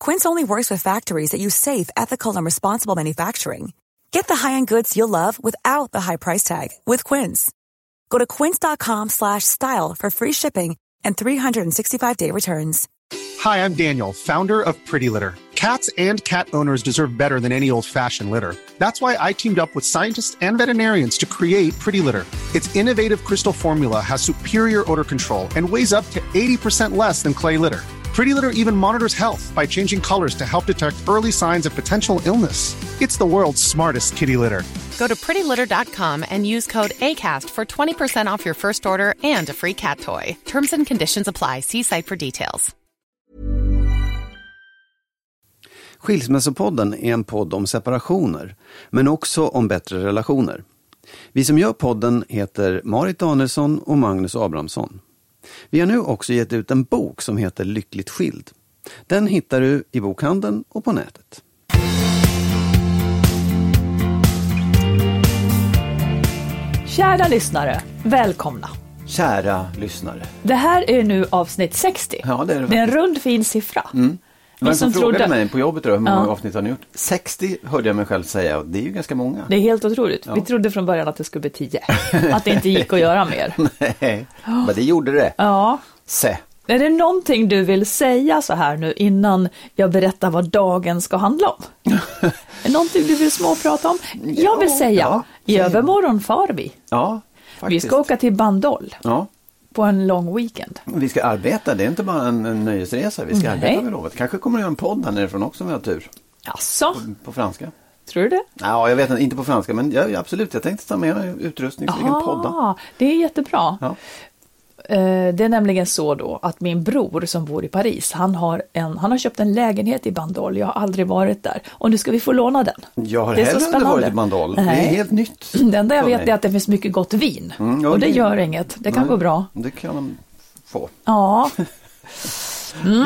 Quince only works with factories that use safe, ethical, and responsible manufacturing. Get the high-end goods you'll love without the high price tag with Quince. Go to quince.com/style for free shipping and 365-day returns. Hi, I'm Daniel, founder of Pretty Litter. Cats and cat owners deserve better than any old-fashioned litter. That's why I teamed up with scientists and veterinarians to create Pretty Litter. Its innovative crystal formula has superior odor control and weighs up to 80% less than clay litter. Pretty Litter even monitors health by changing colors to help detect early signs of potential illness. It's the world's smartest kitty litter. Go to prettylitter.com and use code ACAST for 20% off your first order and a free cat toy. Terms and conditions apply. See site for details. Skilsmässopodden är en podd om separationer, men också om bättre relationer. Vi som gör podden heter Marit Danielsson och Magnus Abrahamsson. Vi har nu också gett ut en bok som heter Lyckligt skild. Den hittar du i bokhandeln och på nätet. Kära lyssnare, välkomna! Kära lyssnare. Det här är nu avsnitt 60. Ja, det är det Det är en rund fin siffra. Mm. Vi Någon som frågade trodde- mig på jobbet då, hur många Ja. avsnitt har ni gjort? 60 hörde jag mig själv säga och det är ju ganska många. Det är helt otroligt. Vi Ja. trodde från början att det skulle bli 10. Att det inte gick att göra mer. Nej, men det gjorde det. Ja. Se. Är det någonting du vill säga så här nu innan jag berättar vad dagen ska handla om? är det någonting du vill småprata om? Jag vill säga, ja, i övermorgon far vi. Ja, Vi faktiskt. ska åka till Bandol Ja, på en lång weekend. vi ska arbeta. Det är inte bara en, en nöjesresa. Vi ska Nej. arbeta med lovet. Kanske kommer det göra en podd här nerifrån också om vi har tur. Jaså, På franska. tror du det? Ja, jag vet inte, inte på franska, men ja, absolut. Jag tänkte ta med mig utrustning vi kan podda. Det är jättebra. Ja. Eh, Det är nämligen så då att min bror som bor i Paris, han har, en, han har köpt en lägenhet i Bandol. Jag har aldrig varit där. Och nu ska vi få låna den. Jag har Det är heller spännande. varit i Bandol. Det är Nej. helt nytt. Det enda jag vet mig. är att det finns mycket gott vin. Mm, och det gör inget. Det kan Nej, gå bra. Det kan de få. Ja,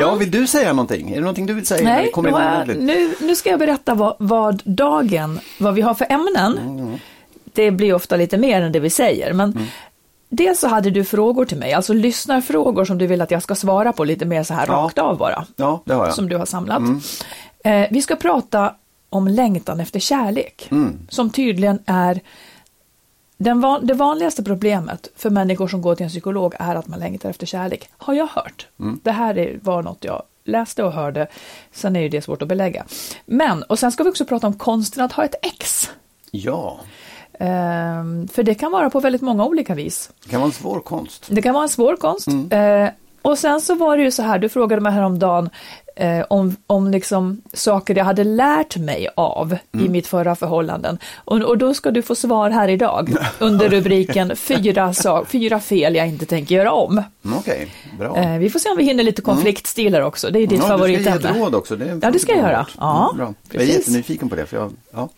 Ja, vill du säga någonting? Är det någonting du vill säga? nej, kommer jag, nu, nu ska jag berätta vad, vad dagen, vad vi har för ämnen. Mm, Det blir ofta lite mer än det vi säger. Men Mm. Dels så hade du frågor till mig, alltså lyssnarfrågor som du vill att jag ska svara på lite mer så här Ja. rakt av bara. Ja, det har jag. som du har samlat. Mm. Eh, vi ska prata om längtan efter kärlek, Mm. som tydligen är den van, det vanligaste problemet för människor som går till en psykolog är att man längtar efter kärlek, har jag hört. Mm. Det här är, var något jag läste och hörde, sen är ju det svårt att belägga. Men, och sen ska vi också prata om konsten att ha ett ex. Ja, för det kan vara på väldigt många olika vis. det kan vara en svår konst. Det kan vara en svår konst. Mm. Eh, och sen så var det ju så här, du frågade mig häromdagen eh, om, om liksom saker jag hade lärt mig av Mm. i mitt förra förhållanden. Och, och då ska du få svar här idag under rubriken fyra, sa- fyra fel jag inte tänker göra om. Mm, Okej, bra. Eh, vi får se om vi hinner lite konfliktstilar också, det är ditt ja, Du ska ge ett favoritämne. råd också. Det Ja, det ska jag göra. Ja, Mm, bra. Jag är jättenyfiken på det. För jag, ja.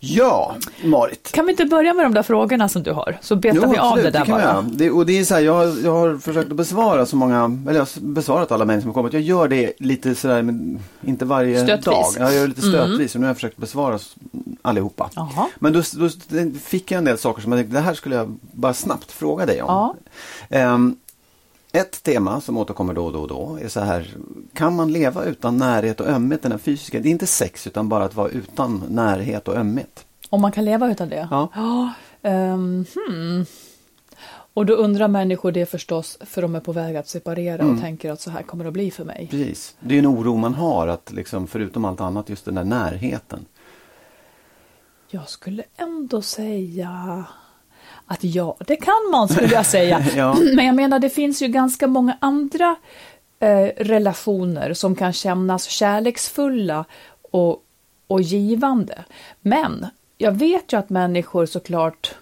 Ja, Marit. Kan vi inte börja med de där frågorna som du har, så betar vi av det där vi bara. Det, och det är så här, jag, jag har försökt att besvara så många, eller jag har besvarat alla mejl som har kommit. Jag gör det lite sådär, men inte varje Stötvis. dag. Jag gör det lite Mm. stötvis och nu har jag försökt besvara allihopa. Jaha. Men då, då fick jag en del saker som jag tänkte, det här skulle jag bara snabbt fråga dig om. Ja. Ett tema som återkommer då och då och då är så här, kan man leva utan närhet och ömhet, den här fysiska, det är inte sex utan bara att vara utan närhet och ömhet. Om man kan leva utan det? Ja. Ja, ehm, hmm. Och då undrar människor det förstås för de är på väg att separera Mm. och tänker att så här kommer det att bli för mig. Precis. Det är en oro man har att liksom, förutom allt annat just den där närheten. Jag skulle ändå säga att ja, det kan man skulle jag säga. Ja. Men jag menar, det finns ju ganska många andra eh, relationer som kan kännas kärleksfulla och, och givande. Men jag vet ju att människor såklart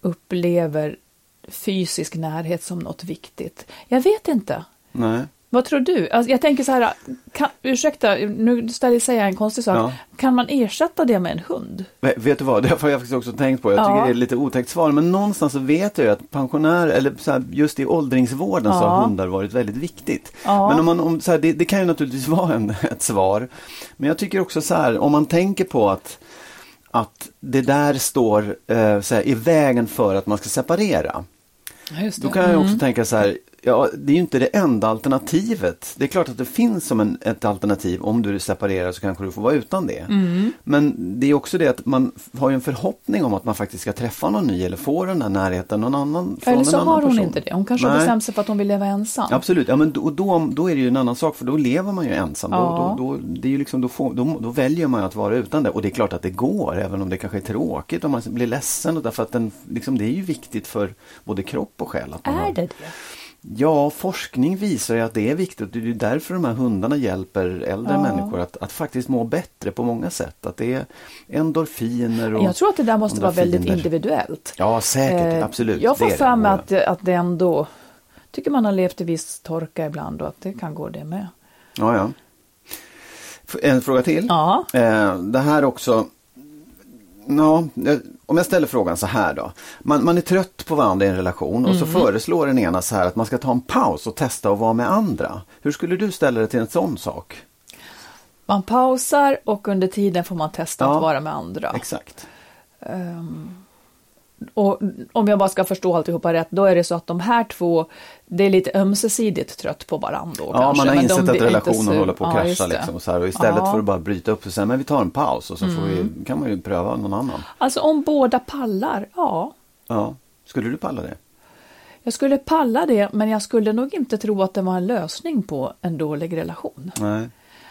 upplever fysisk närhet som något viktigt. Jag vet inte. Nej. Vad tror du? Alltså, jag tänker så här, kan, ursäkta, nu ställer jag en konstig sak. Ja. Kan man ersätta det med en hund? Vet vet du vad, det har jag faktiskt också tänkt på. Jag tycker Ja. det är lite otäckt svar, men någonstans så vet jag ju att pensionärer, eller så här, just i åldringsvården så Ja. har hundar varit väldigt viktigt. Men om man, om, så här, det, det kan ju naturligtvis vara en, ett svar. Men jag tycker också så här, om man tänker på att att det där står eh, så här, i vägen för att man ska separera. Då kan jag också tänka så här, ja det är ju inte det enda alternativet. Det är klart att det finns som en, ett alternativ, om du separerar så kanske du får vara utan det. Mm. Men det är också det att man har ju en förhoppning om att man faktiskt ska träffa någon ny eller få den där närheten någon annan från Eller en så annan har hon person. inte det. Hon kanske har bestämt sig för att hon vill leva ensam. Absolut, ja, men då, då, då är det ju en annan sak för då lever man ju ensam. Ja. Då, då, då, det är ju liksom, då, får, då, då väljer man att vara utan det och det är klart att det går även om det kanske är tråkigt och man blir ledsen och därför att den, liksom, det är ju viktigt för både kropp och själ. Att man Är har, det det? Ja, forskning visar ju att det är viktigt. Det är därför de här hundarna hjälper äldre Ja. människor att, att faktiskt må bättre på många sätt. Att det är endorfiner och Jag tror att det där måste vara väldigt individuellt. Ja, säkert. Eh, absolut. Jag får för mig Ja. att, att det ändå tycker man har levt i viss torka ibland och att det kan gå det med. Ja, ja. En fråga till. Ja. Eh, det här också. Ja, eh, om jag ställer frågan så här då. Man, man är trött på varandra i en relation och så Mm. föreslår den ena så här att man ska ta en paus och testa att vara med andra. Hur skulle du ställa dig till en sån sak? Man pausar och under tiden får man testa Ja. att vara med andra. Exakt. Och om jag bara ska förstå alltihopa rätt, då är det så att de här två, det är lite ömsesidigt trött på varandra då Ja, kanske. man har insett att relationen håller på att Ja, krascha liksom. Och, så här, och istället Ja. Mm. för att bara bryta upp och säga men vi tar en paus och så får vi, kan man ju pröva någon annan. Alltså om båda pallar, ja. Ja. Skulle du palla det? Jag skulle palla det, men jag skulle nog inte tro att det var en lösning på en dålig relation. Nej.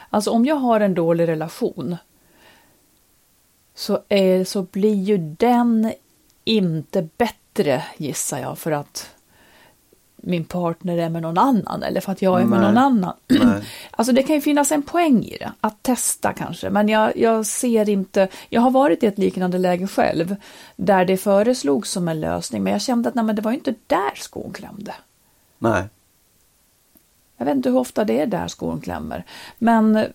Alltså om jag har en dålig relation så, är, så blir ju den inte bättre gissar jag för att min partner är med någon annan eller för att jag är med Nej. någon annan. Alltså det kan ju finnas en poäng i det, att testa kanske, men jag, jag ser inte, jag har varit i ett liknande läge själv där det föreslogs som en lösning, men jag kände att nej, men det var inte där skon klämde. Nej. Jag vet inte hur ofta det är där skon klämmer. Men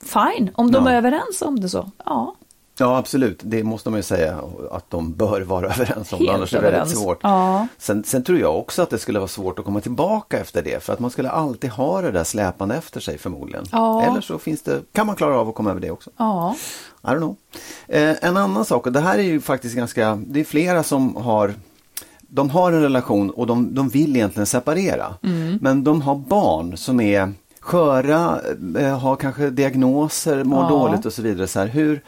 fine, om de Ja. är överens om det så. Ja, Ja absolut, det måste man ju säga att de bör vara överens om. Helt Annars är det väldigt svårt. Ja. Sen, sen tror jag också att det skulle vara svårt att komma tillbaka efter det. För att man skulle alltid ha det där släpande efter sig förmodligen. Ja. Eller så finns det, kan man klara av att komma över det också. ja, I don't know. Eh, en annan sak, och det här är ju faktiskt ganska, det är flera som har de har en relation och de, de vill egentligen separera. Men de har barn som är sköra, eh, har kanske diagnoser, mår Ja. dåligt och så vidare. Så här, hur,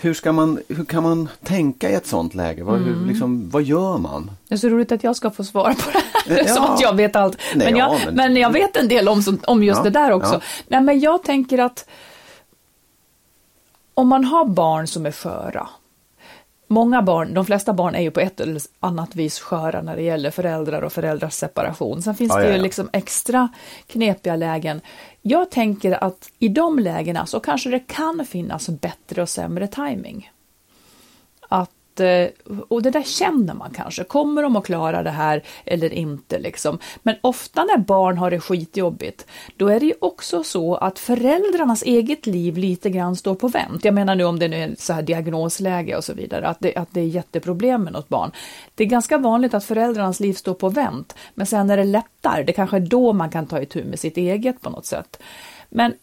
hur, ska man, hur kan man tänka i ett sånt läge? Vad, hur, liksom, vad gör man? det är så roligt att jag ska få svara på det här. Ja. Som att jag vet allt. Nej, men, jag, ja, men... men- jag vet en del om, som- om just Ja, det där också. Nej, men jag tänker att om man har barn som är sköra. Många barn, de flesta barn är ju på ett eller annat vis sköra när det gäller föräldrar och föräldrars separation. Sen finns Ja, det ja, ju ja. liksom extra knepiga lägen. Jag tänker att i de lägena så kanske det kan finnas bättre och sämre timing. Att, Eh, och det där känner man kanske. Kommer de att klara det här eller inte? Liksom. Men ofta när barn har det skitjobbigt, då är det ju också så att föräldrarnas eget liv lite grann står på vänt. Jag menar nu om det nu är så här diagnosläge och så vidare, att det, att det är jätteproblem med något barn. Det är ganska vanligt att föräldrarnas liv står på vänt, men sen när det lättar, det kanske är då man kan ta itu med sitt eget på något sätt. Men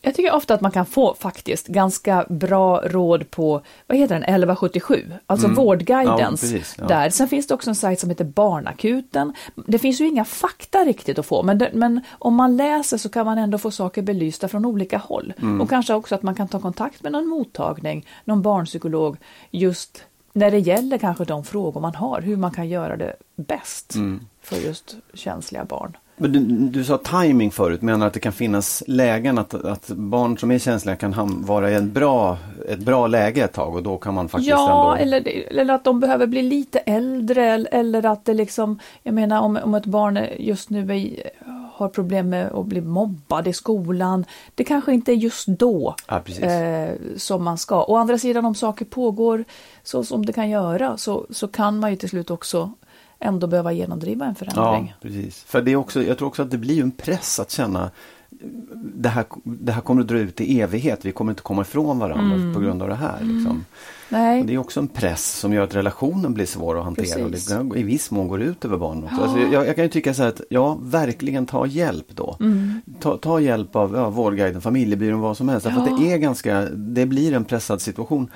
jag tycker ofta att man kan få faktiskt ganska bra råd på, vad heter den, 1177, alltså Vårdguidens. Mm. Ja, precis, ja. där. Sen finns det också en sajt som heter Barnakuten. Det finns ju inga fakta riktigt att få, men, det, men om man läser så kan man ändå få saker belysta från olika håll. Mm. Och kanske också att man kan ta kontakt med någon mottagning, någon barnpsykolog, just när det gäller kanske de frågor man har, hur man kan göra det bäst Mm. för just känsliga barn. Men du, du sa timing förut, menar att det kan finnas lägen att, att barn som är känsliga kan ham- vara i en bra ett bra läge ett tag och då kan man faktiskt Ja, ändå... eller, eller att de behöver bli lite äldre eller- att det liksom, jag menar om, om ett barn just nu är, har problem med att bli mobbad i skolan, det kanske inte är just då Ja, eh, som man ska. Å andra sidan om saker pågår så som det kan göra så, så kan man ju till slut också ändå behöva genomdriva en Ja, förändring. precis. För det är också, jag tror också att det blir en press att känna det här, det här kommer att dra ut i evighet. Vi kommer inte komma ifrån varandra Mm. på grund av det här. Liksom. Nej, Och det är också en press som gör att relationen blir svår att hantera. Och Precis. det i viss mån går ut över barnen också. Alltså jag, jag kan ju tycka så här att, ja, verkligen ta hjälp då. Mm. Ta, ta hjälp av ja, Vårdguiden, familjebyrån, vad som helst. Ja. det är ganska, det blir en pressad situation.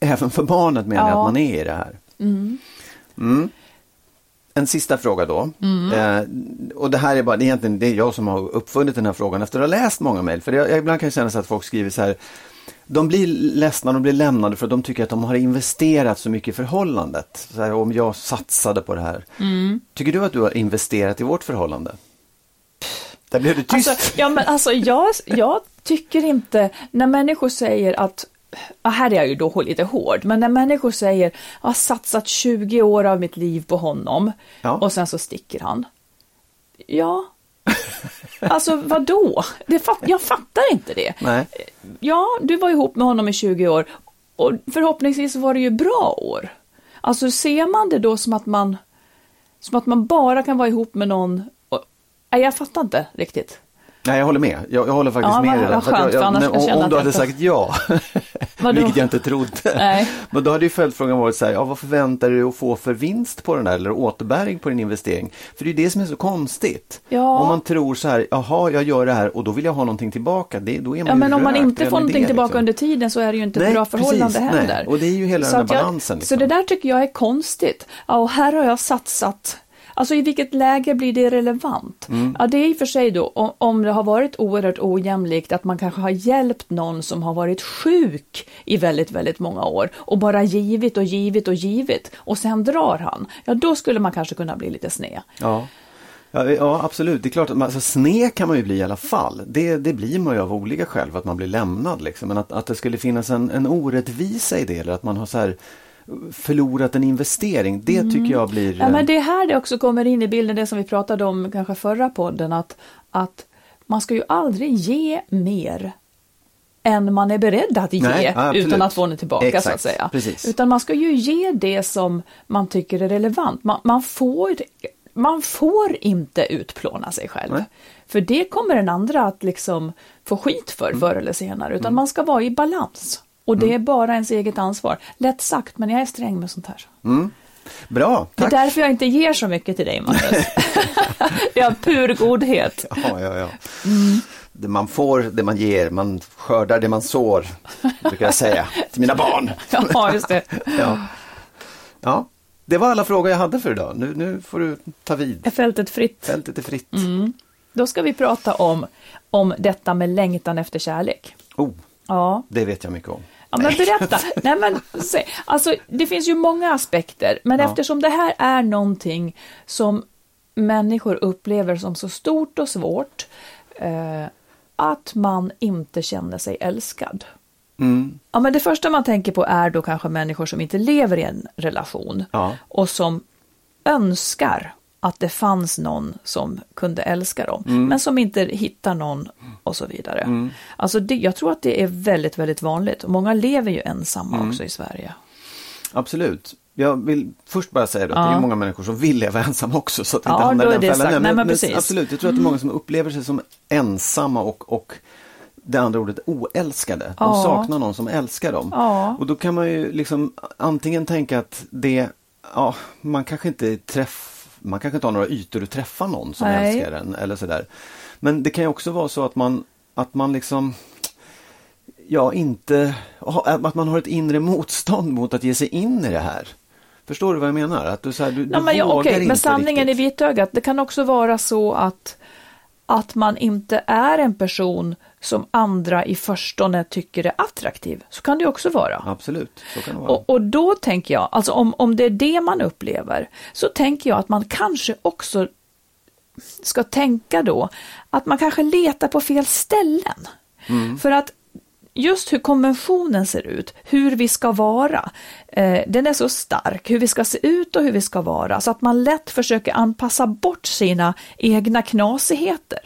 Även för barnet menar jag Ja. att man är i det här. Mm. En sista fråga då. Eh, och det här är bara, det är egentligen det är jag som har uppfunnit den här frågan efter att ha läst många mejl. För jag, jag, ibland kan jag känna så att folk skriver så här, de blir ledsna, de blir lämnade för att de tycker att de har investerat så mycket i förhållandet. Här, om jag satsade på det här. Tycker du att du har investerat i vårt förhållande? Där blev du tyst. Alltså, ja, men alltså jag, jag tycker inte, när människor säger att Ja, här är jag ju då lite hård, men när människor säger jag har satsat 20 år av mitt liv på honom Ja. och sen så sticker han. Ja, alltså vad då? Det fat, jag fattar inte det. Nej. Ja, du var ihop med honom i 20 år och förhoppningsvis var det ju bra år. Alltså ser man det då som att man, som att man bara kan vara ihop med någon och, Nej, jag fattar inte riktigt. Nej, jag håller med. Jag, jag håller faktiskt Ja, med vad- skönt, jag, jag, jag om, du hade sagt ja, Vadå? vilket jag inte trodde. Nej. Men då hade ju följdfrågan varit så här, ja, vad förväntar du dig att få för vinst på den där eller återbäring på din investering? För det är ju det som är så konstigt. Ja. Om man tror så här, jaha, jag gör det här och då vill jag ha någonting tillbaka. Det, då är man Ja, men om man inte får någonting det, tillbaka liksom. under tiden så är det ju inte ett Nej, bra förhållande precis, nej. heller. Och det är ju hela så den här att jag- balansen, Så liksom. det där tycker jag är konstigt. Ja, och här har jag satsat. Alltså i vilket läge blir det relevant? Mm. Ja, det är i och för sig då om, det har varit oerhört ojämlikt att man kanske har hjälpt någon som har varit sjuk i väldigt, väldigt många år och bara givit och givit och givit och sen drar han. Ja, då skulle man kanske kunna bli lite sned. Ja. Ja, ja, absolut. Det är klart att man, alltså, sned kan man ju bli i alla fall. Det, det blir man ju av olika skäl att man blir lämnad. Liksom. Men att, att det skulle finnas en, en orättvisa i det eller att man har så här förlorat en investering. Det tycker jag blir... Mm. Ja, eh, men det är här det också kommer in i bilden, det som vi pratade om kanske förra podden, att, att man ska ju aldrig ge mer än man är beredd att ge Nej, utan att få det tillbaka så Exakt, att säga. precis. Utan man ska ju ge det som man tycker är relevant. Man, man, får, man får inte utplåna sig själv. Nej. För det kommer den andra att liksom få skit för Mm. förr eller senare. Utan man ska vara i balans. Och det är bara ens eget ansvar. Lätt sagt, men jag är sträng med sånt här. Bra, Det är tack! därför jag inte ger så mycket till dig, Magnus. jag har pur godhet. Ja, ja, ja. Det man får, det man ger, man skördar det man sår, brukar jag säga till mina barn. Ja, just det. Ja. ja, det var alla frågor jag hade för idag. Nu, nu får du ta vid. Fältet fritt? Fältet är fritt. Då ska vi prata om, om detta med längtan efter kärlek. Oh, Ja, det vet jag mycket om. Ja, men berätta. Nej, men, se, alltså, det finns ju många aspekter, men Ja. eftersom det här är någonting som människor upplever som så stort och svårt, eh, att man inte känner sig älskad. Mm. Ja, men det första man tänker på är då kanske människor som inte lever i en relation Ja. och som önskar att det fanns någon som kunde älska dem, Mm. men som inte hittar någon och så vidare. Alltså det, jag tror att det är väldigt, väldigt vanligt och många lever ju ensamma Mm. också i Sverige. Absolut. Jag vill först bara säga att det Ja. är många människor som vill leva ensamma också. Så att Ja, inte hamnar då i den det fällan. Nej, men. Mm. Absolut, jag tror att det är många som upplever sig som ensamma och, och det andra ordet oälskade. De Ja. saknar någon som älskar dem. Ja. Och då kan man ju liksom antingen tänka att det, ja, man kanske inte träff, man kanske inte har några ytor att träffa någon som Nej. älskar en eller sådär. Men det kan ju också vara så att man, att man liksom ja, inte, att man har ett inre motstånd mot att ge sig in i det här. Förstår du vad jag menar? Att du, så här, du, Ja, men, vågar okej, inte men sanningen riktigt. i vitögat, det kan också vara så att, att man inte är en person som andra i förstone tycker är attraktiv. Så kan det också vara. Absolut, så kan det vara. Och, och då tänker jag, alltså om, om det är det man upplever, så tänker jag att man kanske också ska tänka då att man kanske letar på fel ställen. Mm. För att just hur konventionen ser ut, hur vi ska vara, eh, den är så stark, hur vi ska se ut och hur vi ska vara, så att man lätt försöker anpassa bort sina egna knasigheter.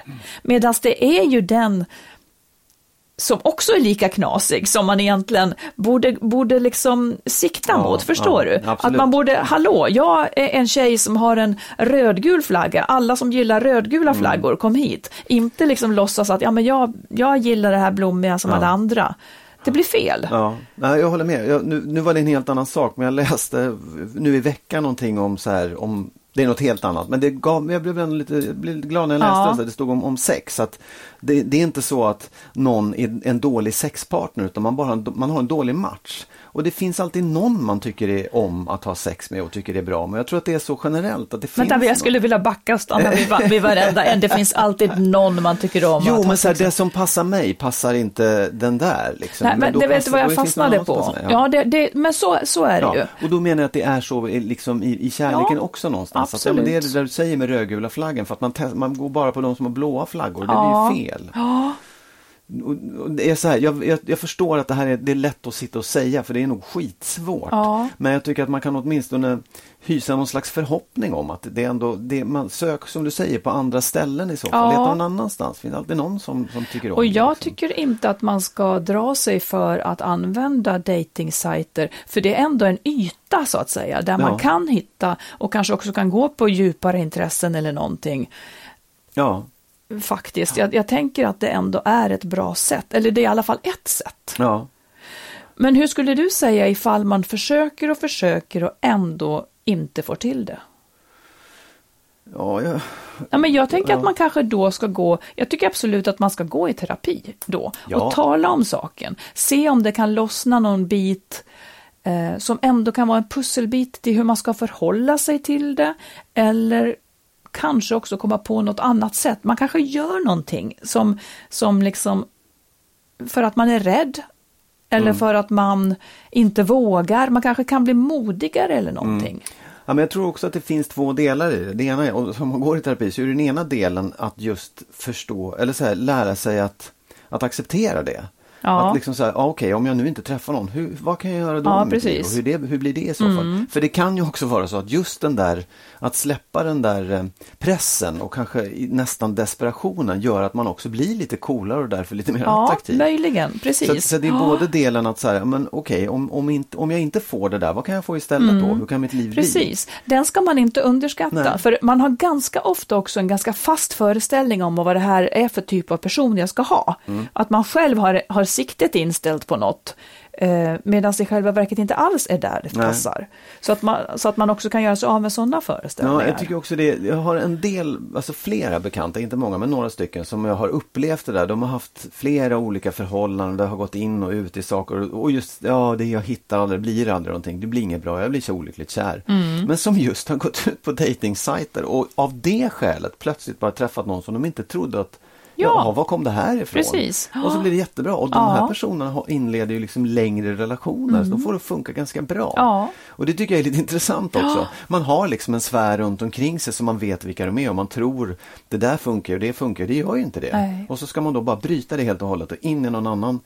Medan det är ju den som också är lika knasig som man egentligen borde, borde liksom sikta Ja, mot, förstår ja, du? absolut. Att man borde, hallå, jag är en tjej som har en rödgul flagga, alla som gillar rödgula Mm. flaggor, kom hit. Inte liksom låtsas att, ja men jag, jag gillar det här blommiga som Ja. alla andra. Det blir fel. Ja, jag håller med. Jag, nu, nu var det en helt annan sak, men jag läste nu i veckan någonting om så här, om det är något helt annat, men det gav, jag blev ändå lite, jag blev lite glad när jag läste Ja. det, så det stod om, om sex. Att det, det är inte så att någon är en dålig sexpartner, utan man, bara man har en dålig match. Och det finns alltid någon man tycker är om att ha sex med och tycker det är bra, men jag tror att det är så generellt att det Vänta, finns jag någon. skulle vilja backa och stanna vid, vid varenda en. Det finns alltid någon man tycker om. Jo, att ha men så här, det som passar mig passar inte den där. Liksom. Nej, men då det vet du vad jag fastnade på? passar. Ja, det, det, men så, så är det ju. Ja, och då menar jag att det är så liksom i, i kärleken Ja, också någonstans. Att, ja, men det är absolut. det där du säger med rödgula flaggen, för att man, man går bara på de som har blåa flaggor, det blir ju fel. Ja, det är så här, jag, jag, jag förstår att det här är, det är lätt att sitta och säga, för det är nog skitsvårt. Ja. Men jag tycker att man kan åtminstone hysa någon slags förhoppning om att det är ändå, det, man söker som du säger på andra ställen i så fall. Ja. Leta någon annanstans, finns alltid någon som, som tycker om och det, jag liksom. tycker inte att man ska dra sig för att använda datingsajter, för det är ändå en yta så att säga, där Ja. man kan hitta och kanske också kan gå på djupare intressen eller någonting. Ja, Faktiskt, jag, jag tänker att det ändå är ett bra sätt, eller det är i alla fall ett sätt. ja. Men hur skulle du säga ifall man försöker och försöker och ändå inte får till det? Ja, jag, Ja, men jag tänker Ja. att man kanske då ska gå, jag tycker absolut att man ska gå i terapi då Ja. och tala om saken. Se om det kan lossna någon bit eh, som ändå kan vara en pusselbit till hur man ska förhålla sig till det. Eller kanske också komma på något annat sätt. Man kanske gör någonting som, som liksom för att man är rädd. Eller Mm. för att man inte vågar. Man kanske kan bli modigare eller Mm. någonting. Ja, men jag tror också att det finns två delar i det. Det ena är, och som man går i terapi, så är den ena delen att just förstå, eller så här, lära sig att, att acceptera det. Ja. Att liksom så här, ah, okej, om jag nu inte träffar någon, hur, vad kan jag göra då? Ja, med precis. Och hur, det, hur blir det i så fall? För det kan ju också vara så att just den där, att släppa den där eh, pressen och kanske nästan desperationen gör att man också blir lite coolare och därför lite mer Ja, attraktiv. möjligen. Precis. Så, så det är Ja. både delen att så här, men okej, om, om, inte, om jag inte får det där, vad kan jag få istället då? Hur kan mitt liv bli? Mm. Precis, den ska man inte underskatta. Nej. För man har ganska ofta också en ganska fast föreställning om vad det här är för typ av person jag ska ha. Mm. Att man själv har, har siktet inställt på något. Eh, Medan det i själva verket inte alls är där det Nej. passar. Så att, man, så att man också kan göra sig av med sådana föreställningar. Ja, jag tycker också det. Jag har en del, alltså flera bekanta, inte många, men några stycken som jag har upplevt det där. De har haft flera olika förhållanden, det har gått in och ut i saker och just, ja, det jag hittar aldrig, blir aldrig någonting, det blir inget bra, jag blir så olyckligt kär. Mm. Men som just har gått ut på dejtingsajter och av det skälet plötsligt bara träffat någon som de inte trodde att Ja. Var kom det här ifrån? Precis. Och så blir det jättebra. Och de Ja. Mm. här personerna inleder ju liksom längre relationer, så de får det att funka ganska bra. Ja. Och det tycker jag är lite intressant också. Man har liksom en sfär runt omkring sig så man vet vilka de är och man tror det där funkar och det funkar, det gör ju inte det. Nej. Och så ska man då bara bryta det helt och hållet och in i någon annan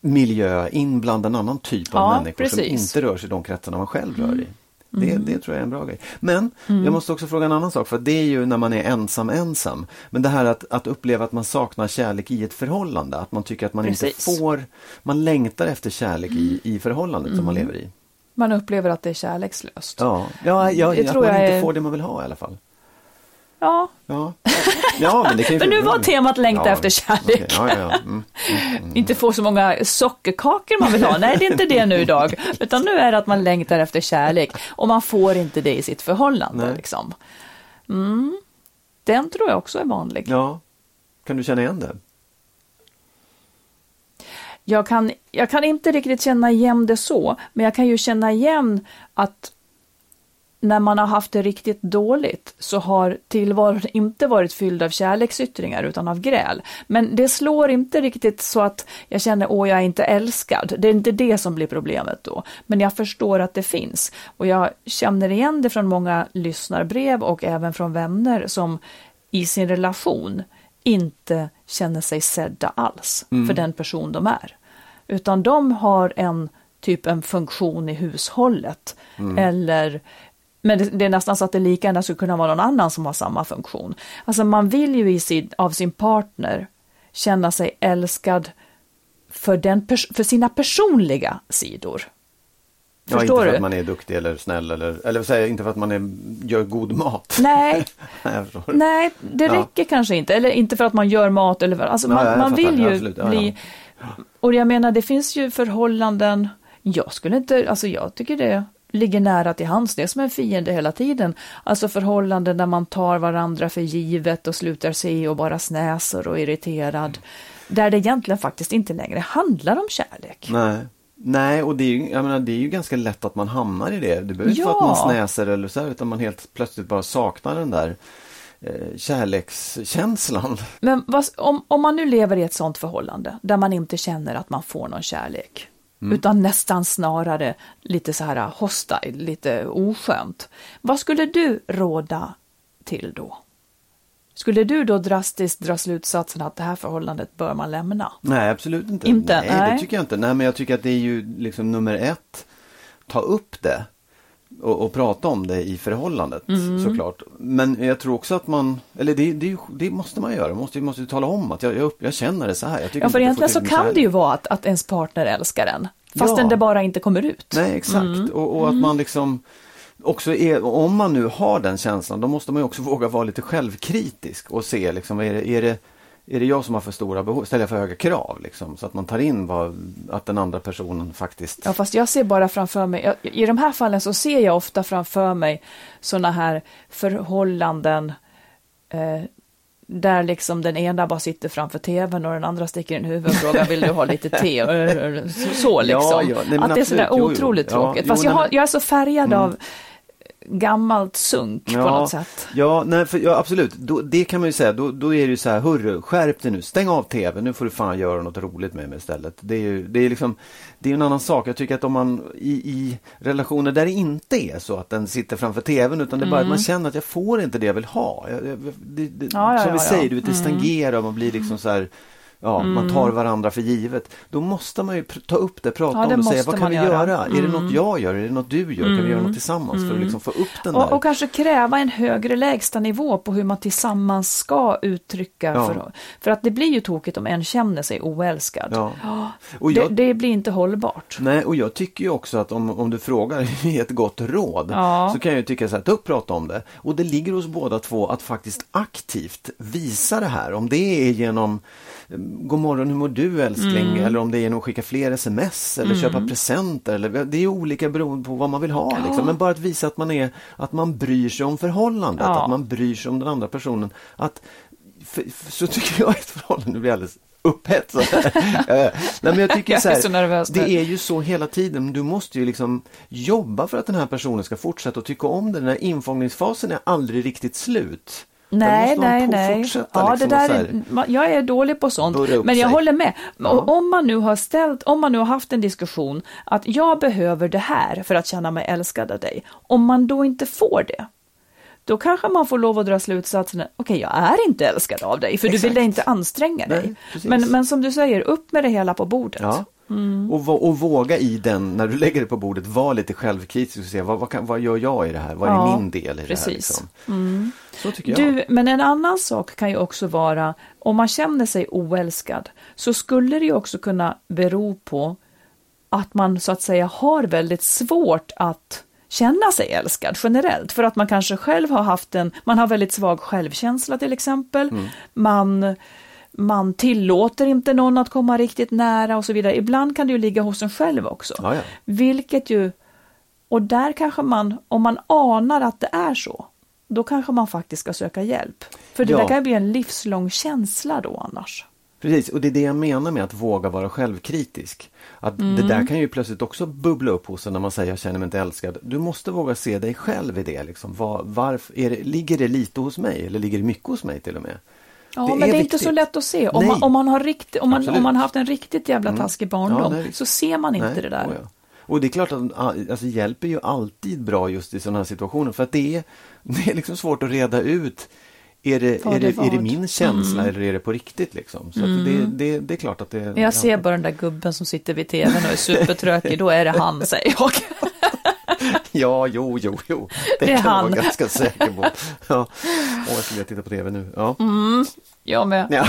miljö, in bland en annan typ av människor som precis. inte rör sig i de kretsarna man själv rör i. Det, Mm. det tror jag är en bra grej. Men jag måste också fråga en annan sak, för det är ju när man är ensam ensam. Men det här att, att uppleva att man saknar kärlek i ett förhållande, att man tycker att man inte Precis. får, man längtar efter kärlek i, i förhållandet som man lever i. Man upplever att det är kärlekslöst. Ja, ja, ja Det att man inte får det man vill ha i alla fall. Ja, Ja, ja men det kan ju... Men nu var temat längta efter kärlek. okej, ja, ja, ja. Mm. inte få så många sockerkakor man vill ha. Nej, det är inte det nu idag. Utan nu är det att man längtar efter kärlek. Och man får inte det i sitt förhållande. Nej. Liksom. Mm. Den tror jag också är vanlig. ja. Kan du känna igen det? Jag, kan, jag kan inte riktigt känna igen det så, men jag kan ju känna igen att när man har haft det riktigt dåligt så har tillvaron inte varit fylld av kärleksyttringar utan av gräl. Men det slår inte riktigt så att jag känner åh jag är inte älskad. Det är inte det som blir problemet då. Men jag förstår att det finns. Och jag känner igen det från många lyssnarbrev och även från vänner som i sin relation inte känner sig sedda alls för den person de är. Utan de har en typ en funktion i hushållet. Eller men det, det är nästan så att det lika gärna skulle kunna vara någon annan som har samma funktion. Alltså man vill ju i sin, av sin partner känna sig älskad för, den för sina personliga sidor. Ja, inte Förstår för du? att man är duktig eller snäll eller, eller säga, inte för att man är, gör god mat. Nej, Nej, det Ja. räcker kanske inte. Eller inte för att man gör mat eller för, alltså Ja, man, ja, man vill ju absolut. Bli... Och jag menar, det finns ju förhållanden, jag skulle inte, alltså jag tycker det ligger nära till hands, det är som en fiende hela tiden. Alltså förhållanden där man tar varandra för givet och slutar se och bara snäser och är irriterad. Där det egentligen faktiskt inte längre handlar om kärlek. Nej. Nej, och det är, ju, jag menar, det är ju ganska lätt att man hamnar i det. Det behöver inte Ja. vara att man snäser eller så här, utan man helt plötsligt bara saknar den där eh, kärlekskänslan. Men vad, om, om man nu lever i ett sånt förhållande där man inte känner att man får någon kärlek, utan nästan snarare lite så här hostile, lite oskönt. Vad skulle du råda till då? Skulle du då drastiskt dra slutsatsen att det här förhållandet bör man lämna? Nej, absolut inte. Inte? Nej, Nej. det tycker jag inte. Nej, men jag tycker att det är ju liksom nummer ett. Ta upp det och, och prata om det i förhållandet Mm. såklart. Men jag tror också att man, eller det, det, det måste man göra, man måste, måste tala om att jag, jag, jag känner det så här. Ja, för egentligen så kan det ju vara att, att ens partner älskar en, fastän Ja. det bara inte kommer ut. Nej, exakt. Mm. Och, och att man liksom också är, om man nu har den känslan, då måste man ju också våga vara lite självkritisk och se liksom, är det, är det, är det jag som har för stora behov, ställer jag för höga krav liksom, så att man tar in vad, att den andra personen faktiskt Ja, fast jag ser bara framför mig, jag- i de här fallen så ser jag ofta framför mig sådana här förhållanden eh, där liksom den ena bara sitter framför tvn och den andra sticker in huvudet och frågar vill du ha lite te? Så, så liksom. Ja, ja. Nej, att det är sådär absolut. Jo, jo. otroligt Ja, tråkigt. jo, Fast jag, har, Mm. jag är så färgad av gammalt sunk på något sätt. Ja, nej, för, ja absolut. Då, det kan man ju säga. Då, då är det ju så här, hörru, skärp dig nu, stäng av tv, nu får du fan göra något roligt med mig istället. Det är ju det är liksom, det är en annan sak. Jag tycker att om man i, i relationer där det inte är så att den sitter framför tvn, utan det är bara att man känner att jag får inte det jag vill ha. Jag, jag, det, det, Mm. Ja, ja, som ja, vi ja. säger, du vet, det stangerar och man blir liksom så här Ja, man Mm. tar varandra för givet. Då måste man ju ta upp det, prata Ja, det om det och säga vad kan man vi göra? Mm. göra? Är det något jag gör? Är det något du gör? Kan vi göra något tillsammans för att liksom få upp den där? Och, och kanske kräva en högre lägsta nivå på hur man tillsammans ska uttrycka. Ja. För, för att det blir ju tokigt om en känner sig oälskad. Ja. Och Det, jag, det blir inte hållbart. Nej, och jag tycker ju också att om, om du frågar i ett gott råd så kan jag ju tycka så här, ta upp prata om det. Och det ligger hos båda två att faktiskt aktivt visa det här. Om det är genom God morgon, hur mår du älskling? Mm. Eller om det är genom att skicka fler sms eller köpa presenter. Eller, det är olika beroende på vad man vill ha. Liksom. Men bara att visa att man, är, att man bryr sig om förhållandet, Ja. att man bryr sig om den andra personen. Att, för, för, så tycker jag ett förhållande, blir alldeles upphetsad. Eh, Nej, men jag tycker Jag så är så nervös det är ju så hela tiden. Du måste ju liksom jobba för att den här personen ska fortsätta att tycka om det. Den här infångningsfasen är aldrig riktigt slut. Nej, nej, nej. Ja, liksom det där är, jag är dålig på sånt. Men jag sig. håller med. Ja. Om man nu har ställt, om man nu har haft en diskussion att jag behöver det här för att känna mig älskad av dig. Om man då inte får det. Då kanske man får lov att dra slutsatsen, okej jag är inte älskad av dig för du Exakt. vill inte anstränga dig. Nej, men, men som du säger, upp med det hela på bordet. Ja. Mm. Och, och våga i den, när du lägger det på bordet, vara lite självkritisk och se vad, vad, kan, vad gör jag i det här? Vad är Ja, min del i det här? precis. Liksom? Så tycker jag. Du, men en annan sak kan ju också vara, om man känner sig oälskad, så skulle det ju också kunna bero på att man så att säga har väldigt svårt att känna sig älskad generellt, för att man kanske själv har haft en, man har väldigt svag självkänsla till exempel, Mm. man man tillåter inte någon att komma riktigt nära och så vidare. Ibland kan det ju ligga hos en själv också. Ja, ja. Vilket ju, och där kanske man, om man anar att det är så, då kanske man faktiskt ska söka hjälp. För det Ja. där kan bli en livslång känsla då annars. Precis, och det är det jag menar med att våga vara självkritisk. Att Det Mm. där kan ju plötsligt också bubbla upp hos en när man säger jag känner mig inte älskad. Du måste våga se dig själv i det. Liksom. Var, varför, det, ligger det lite hos mig eller ligger det mycket hos mig till och med? Ja, men det är inte så lätt att se. Om man, om man har rikt, om man. Mm. om man har haft en riktigt jävla taskig barndom Ja, så ser man inte Nej, det där. åh ja. Och det är klart att alltså, hjälp är ju alltid bra just i sådana här situationer för att det är, det är liksom svårt att reda ut är det, är det, det är det min känsla eller är det på riktigt liksom? Så att det, det, det är klart att det... Men jag ser bara den där gubben som sitter vid tvn och är supertrökig, då är det han, säger jag. Ja, jo, jo, jo. Det, Det är kan jag vara ganska säker på. Ja. Åh, jag skulle vilja titta på tv nu. Ja. Mm, jag med. ja.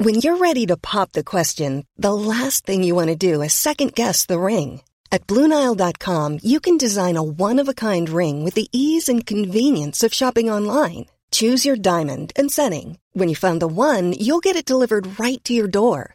When you're ready to pop the question, the last thing you want to do is second guess the ring. At Bluenile.com, you can design a one of a kind ring with the ease and convenience of shopping online. Choose your diamond and setting. When you find the one, you'll get it delivered right to your door.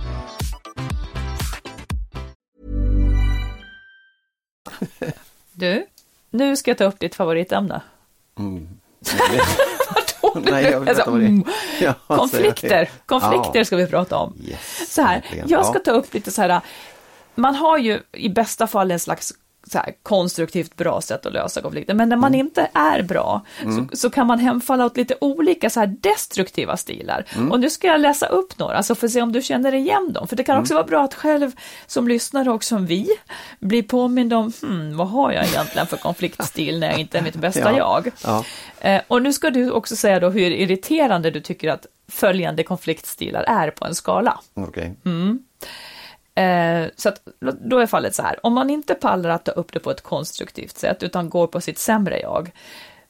Du, nu ska jag ta upp ditt favoritämne. Nej, jag vet Alltså, mm, Ja, konflikter, konflikter. Ja. ska vi prata om. Yes, Så här, jag ska ta upp lite så här, man har ju i bästa fall en slags här, konstruktivt bra sätt att lösa konflikter, men när man Mm. inte är bra så, så kan man hemfalla åt lite olika så här destruktiva stilar. Mm. Och nu ska jag läsa upp några, så får se om du känner igen dem, för det kan Mm. också vara bra att själv som lyssnare och som vi blir påmind om, hmm, vad har jag egentligen för konfliktstil när jag inte är mitt bästa Ja. jag? Ja. Eh, och nu ska du också säga då hur irriterande du tycker att följande konfliktstilar är på en skala. Okej. Eh, så att, då är fallet så här, om man inte pallar att ta upp det på ett konstruktivt sätt utan går på sitt sämre jag,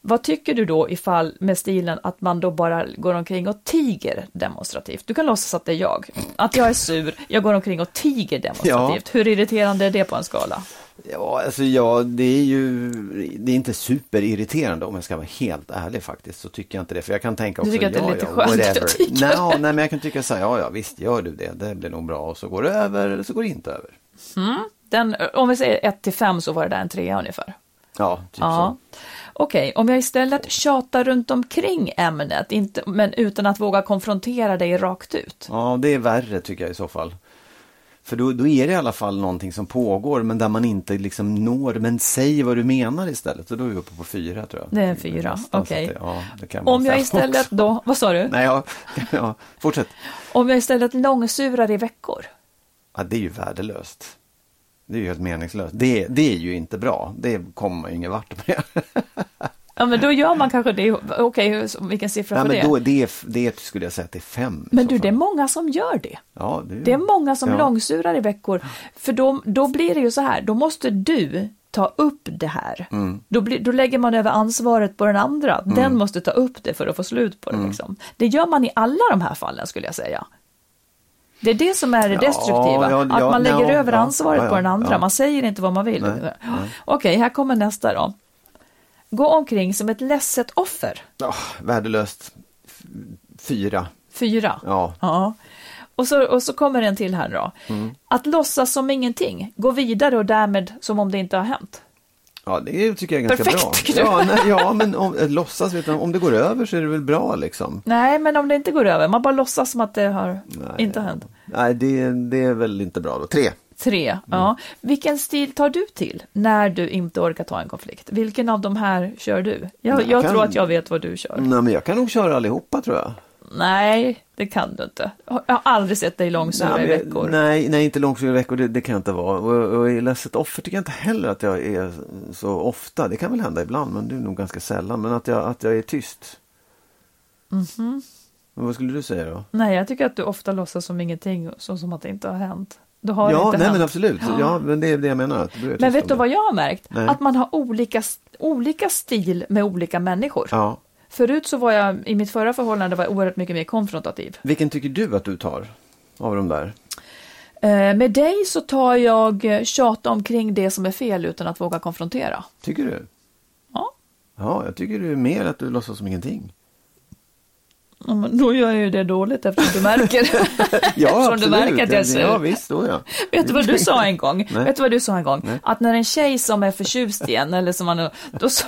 vad tycker du då ifall med stilen att man då bara går omkring och tiger demonstrativt? Du kan låtsas att det är jag, att jag är sur, jag går omkring och tiger demonstrativt. Hur irriterande är det på en skala? Ja, alltså ja, det är ju det är inte superirriterande om jag ska vara helt ärlig faktiskt. Så tycker jag inte det. För jag kan tänka Du också, tycker att det är ja, lite ja, skönt whatever. att tycka Nej, nej, men jag kan tycka så här, ja, ja, visst gör du det. Det blir nog bra. Och så går det över eller så går det inte över. Den, om vi säger 1 till 5 så var det där en trea ungefär. Ja, typ Ja. Okej, om jag istället tjatar runt omkring ämnet, inte, men utan att våga konfrontera dig rakt ut. så. Ja, det är värre tycker jag i så fall. För då, då är det i alla fall någonting som pågår men där man inte liksom når, men säg vad du menar istället. Så då är vi uppe på fyra tror jag. Det är fyra, okej. det- Ja, Om jag istället också. då, vad sa du? Nej, ja, ja, fortsätt. Om jag istället långsurar i veckor. Ja, det är ju värdelöst. Det är ju helt meningslöst. Det, det är ju inte bra. Det kommer man ju ingen vart med. Ja, men då gör man kanske det. Okej, så vilken siffra Nej, för men det? då, det, är- det skulle jag säga att det är fem. Men du, fall. det är många som gör det. ja, det, är, Det är många som ja. långsurar i veckor. För då, då blir det ju så här, då måste du ta upp det här. Mm. Då, blir, då lägger man över ansvaret på den andra. Den måste ta upp det för att få slut på det. Mm. Liksom. Det gör man i alla de här fallen skulle jag säga. Det är det som är det Ja, destruktiva, ja, att ja, man lägger ja, över ja, ansvaret ja, på den ja, andra. ja. Man säger inte vad man vill. Okej, här kommer nästa då. Gå omkring som ett ledset offer. Ja, värdelöst. Fyra. Fyra. Ja. Ja. Och så, och så kommer en till här då. Mm. Att låtsas som ingenting, gå vidare och därmed som om det inte har hänt. Ja, det tycker jag är ganska Perfekt, bra. tycker du? Ja, nej, ja, men om, eh, låtsas, vet du, om det går över så är det väl bra liksom. Nej, men om det inte går över, man bara låtsas som att det har Nej, inte har hänt. Nej, det, det är väl inte bra då. Tre. Tre, ja. Vilken stil tar du till när du inte orkar ta en konflikt? Vilken av de här kör du? Jag, Nej, jag kan- tror att jag vet vad du kör. Nej, men jag kan nog köra allihopa tror jag. Nej, det kan du inte. Jag har aldrig sett dig långsura Nej, i jag- veckor. Nej, nej inte långsura veckor, det, det kan jag inte vara. Och, och i ledset offer tycker jag inte heller att jag är så ofta. Det kan väl hända ibland, men det är nog ganska sällan. Men att jag, att jag är tyst. Men vad skulle du säga då? Nej, jag tycker att du ofta låtsas som ingenting, så som att det inte har hänt. Det har ja, inte nej hänt. men absolut. Ja, men det är det jag menar. Du tyst Men vet du det. vad jag har märkt? Nej. Att man har olika, olika stil med olika människor. Ja. Förut så var jag, i mitt förra förhållande var jag oerhört mycket mer konfrontativ. Vilken tycker du att du tar av de där? Eh, med dig så tar jag eh, tjata omkring det som är fel utan att våga konfrontera. Tycker du? Ja. Ja, jag tycker det är mer att du låtsas som ingenting. Ja, men då gör jag ju det dåligt eftersom du märker. Ja, Eftersom du märker att jag sur. Ja, visst, då ja. Vet du vad du sa en gång? Nej. Vet du vad du sa en gång? Nej. Att när en tjej som är förtjust i en, eller som man då, sa,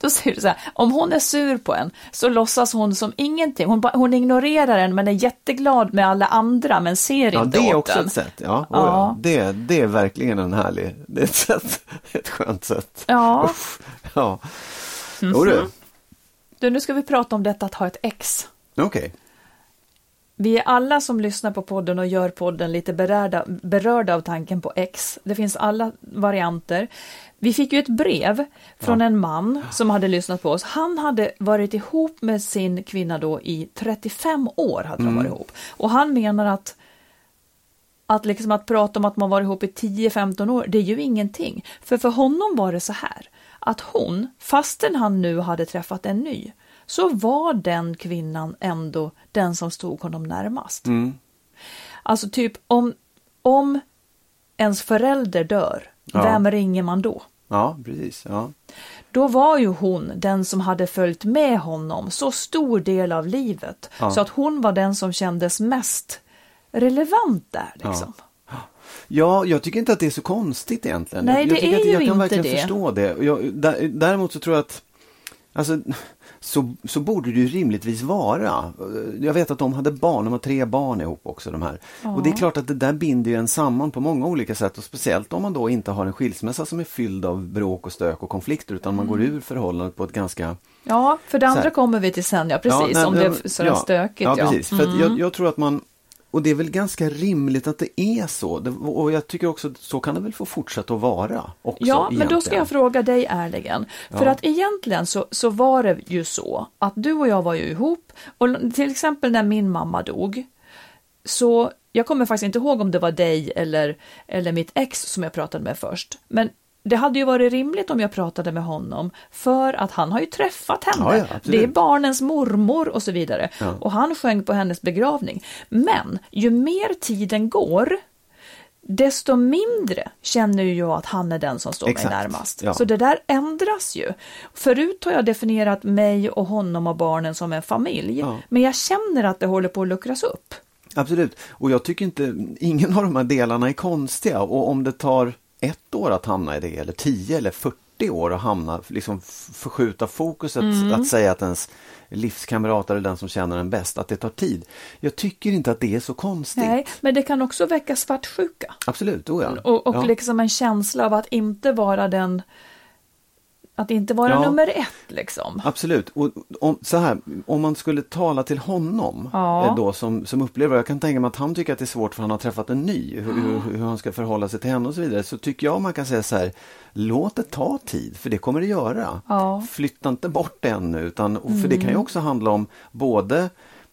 då säger du så här, om hon är sur på en, så låtsas hon som ingenting. Hon, hon ignorerar en, men är jätteglad med alla andra, men ser Ja, inte det är åt också en. ett sätt. Ja, Ja. ja. Det, det är verkligen en härlig, det är ett sätt, ett skönt sätt. Ja. Uff, ja. Jo du, Du, nu ska vi prata om detta att ha ett ex. okej. Vi är alla som lyssnar på podden och gör podden lite berörda, berörda av tanken på ex. Det finns alla varianter. Vi fick ju ett brev från en man som hade lyssnat på oss. Han hade varit ihop med sin kvinna då i 35 år. hade de varit ihop. Och han menar att att, liksom att prata om att man var ihop i 10-15 år, det är ju ingenting. För för honom var det så här, att hon, fastän han nu hade träffat en ny, så var den kvinnan ändå den som stod honom närmast. Alltså typ om, om ens förälder dör, Ja. vem ringer man då? Ja, precis. Ja. Då var ju hon den som hade följt med honom så stor del av livet, Ja. så att hon var den som kändes mest relevant där. Liksom. ja, jag tycker inte att det är så konstigt egentligen. Nej, jag, jag det är att jag ju kan inte verkligen det. förstå det. Jag, dä- däremot så tror jag att Alltså, så, så borde det ju rimligtvis vara. Jag vet att de hade barn, de har tre barn ihop också de här. Och det är klart att det där binder ju en samman på många olika sätt och speciellt om man då inte har en skilsmässa som är fylld av bråk och stök och konflikter utan man går ur förhållandet på ett ganska Ja, för det andra här. kommer vi till sen, ja precis, nej, om det är sådär stökigt. Ja, Ja, Mm. precis. För att jag, jag tror att man, och det är väl ganska rimligt att det är så. Och jag tycker också att så kan det väl få fortsätta att vara också. Ja, men då ska egentligen. jag fråga dig ärligen. För Ja. att egentligen så, så var det ju så att du och jag var ju ihop och till exempel när min mamma dog så jag kommer faktiskt inte ihåg om det var dig eller, eller mitt ex som jag pratade med först. Men det hade ju varit rimligt om jag pratade med honom för att han har ju träffat henne. Ja, ja, det är barnens mormor och så vidare. Ja. Och han sjöng på hennes begravning. Men ju mer tiden går desto mindre känner jag att han är den som står Exakt, mig närmast. Så det där ändras ju. Förut har jag definierat mig och honom och barnen som en familj, men jag känner att det håller på att luckras upp. Absolut, och jag tycker inte, ingen av de här delarna är konstiga och om det tar ett år att hamna i det eller 10 eller 40 år att hamna, liksom förskjuta fokuset, Mm. att säga att ens livskamrat är den som känner en bäst, att det tar tid. Jag tycker inte att det är så konstigt. Nej, men det kan också väcka svartsjuka Absolut, oh ja. och, och ja. liksom en känsla av att inte vara den att inte vara Ja. nummer ett liksom. Absolut. Och om, så här, om man skulle tala till honom Ja. eh, då som, som upplever, jag kan tänka mig att han tycker att det är svårt för han har träffat en ny, hur, hur, hur han ska förhålla sig till henne och så vidare. Så tycker jag man kan säga så här, låt det ta tid, för det kommer det göra. Ja. Mm. Flytta inte bort det ännu, utan, för det kan ju också handla om både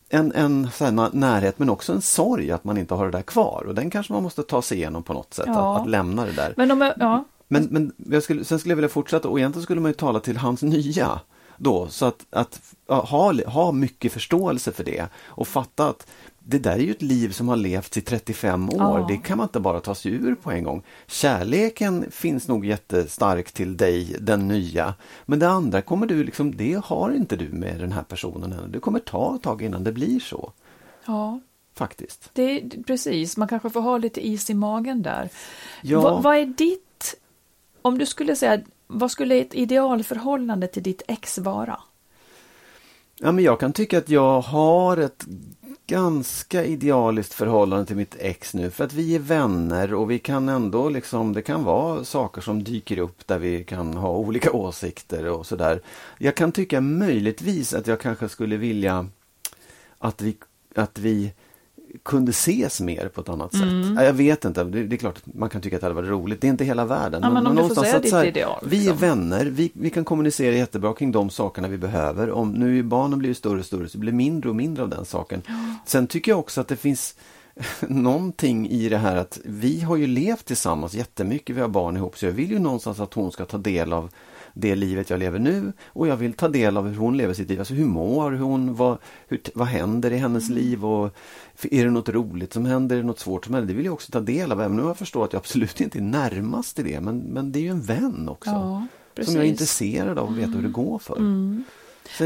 en, en här, närhet men också en sorg att man inte har det där kvar och den kanske man måste ta sig igenom på något sätt, Ja. att, att lämna det där. Men om jag, ja, Men, men jag skulle, sen skulle jag vilja fortsätta och egentligen skulle man ju tala till hans nya då, så att, att ha, ha mycket förståelse för det och fatta att det där är ju ett liv som har levts i 35 år, Ja. det kan man inte bara ta sig ur på en gång. Kärleken finns nog jättestark till dig, den nya, men det andra kommer du liksom, det har inte du med den här personen ännu. Det kommer ta ett tag innan det blir så, ja, faktiskt. det precis, man kanske får ha lite is i magen där. Ja. Vad, vad är ditt, om du skulle säga, vad skulle ett idealförhållande till ditt ex vara? Ja, men jag kan tycka att jag har ett ganska idealiskt förhållande till mitt ex nu för att vi är vänner och vi kan ändå liksom, det kan vara saker som dyker upp där vi kan ha olika åsikter och sådär. Jag kan tycka möjligtvis att jag kanske skulle vilja att vi, att vi kunde ses mer på ett annat Mm. sätt. Ja, Jag vet inte, det, det är klart att man kan tycka att det hade varit roligt. Det är inte hela världen. Ja, men om du får säga ditt här, ideal, Vi är liksom. vänner, vi, vi kan kommunicera jättebra kring de sakerna vi behöver. Om nu är barnen blir större och större så blir mindre och mindre av den saken. Sen tycker jag också att det finns någonting i det här att vi har ju levt tillsammans jättemycket, vi har barn ihop, så jag vill ju någonstans att hon ska ta del av det livet jag lever nu och jag vill ta del av hur hon lever sitt liv. Alltså hur mår hon? Vad, hur, vad händer i hennes liv? Och är det något roligt som händer? Är det något svårt som händer? Det vill jag också ta del av, även om jag förstår att jag absolut inte är närmast i det. Men, men det är ju en vän också. Ja, som. Mm. jag är intresserad av att veta hur det går för. Säger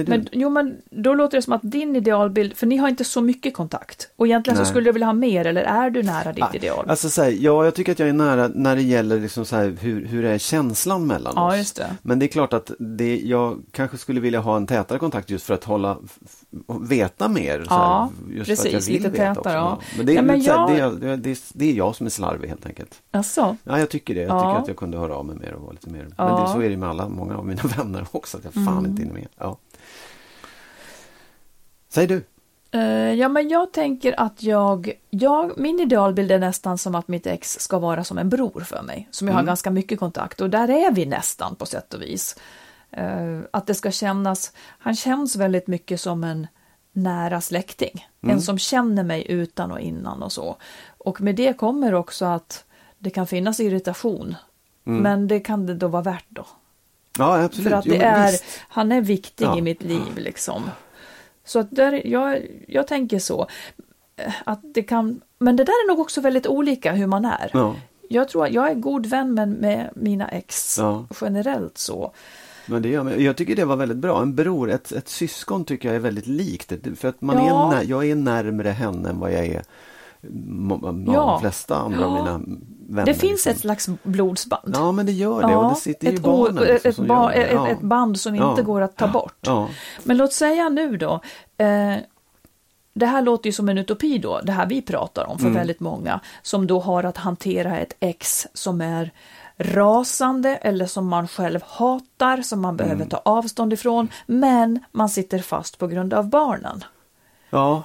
Men, jo, men då låter det som att din idealbild, för ni har inte så mycket kontakt. Och egentligen så Nej. skulle du vilja ha mer, eller är du nära ditt Ah, ideal? Alltså så här, ja, jag tycker att jag är nära när det gäller liksom så här, hur, hur är känslan mellan Ja, oss. just det. Men det är klart att det, jag kanske skulle vilja ha en tätare kontakt just för att hålla, veta mer. så Ja, här, just för att jag precis, vill lite veta tätare, ja. Men, det, är, Ja, men så jag- det, är- det, är- det är jag som är slarvig helt enkelt. Alltså, Ja, jag tycker det. Jag Ja. tycker att jag kunde höra av mig mer och vara lite mer. Men det, så är det med alla, många av mina vänner också, att jag fan Mm. inte hinner med. Ja. Säg du. eh, ja men jag tänker att jag, jag, min idealbild är nästan som att mitt ex ska vara som en bror för mig, som jag har ganska mycket kontakt och där är vi nästan på sätt och vis. Eh, att det ska kännas, han känns väldigt mycket som en nära släkting, en som känner mig utan och innan och så. Och med det kommer också att det kan finnas irritation, men det kan det då vara värt då. Ja, absolut. För att Jo, det är, visst. han är viktig Ja. i mitt liv liksom. Så att där, jag, jag tänker så. eh, Att det kan, men det där är nog också väldigt olika hur man är. Ja. Jag tror att jag är god vän med, med mina ex Ja. generellt så. Men det gör. Jag tycker det var väldigt bra. En bror, ett, ett syskon tycker jag är väldigt likt. För att man Ja. är jag är närmare henne än vad jag är Ja. de flesta andra av mina vänner. Det finns liksom. ett slags blodsband. Ja, men det gör det. och det sitter ju ett, barnen o- liksom ett, ba- ett, Ja. ett band som Ja. inte går att ta bort. Ja. Men låt säga nu då, eh, det här låter ju som en utopi då, det här vi pratar om för Mm. väldigt många, som då har att hantera ett ex som är rasande eller som man själv hatar, som man Mm. behöver ta avstånd ifrån, men man sitter fast på grund av barnen. ja.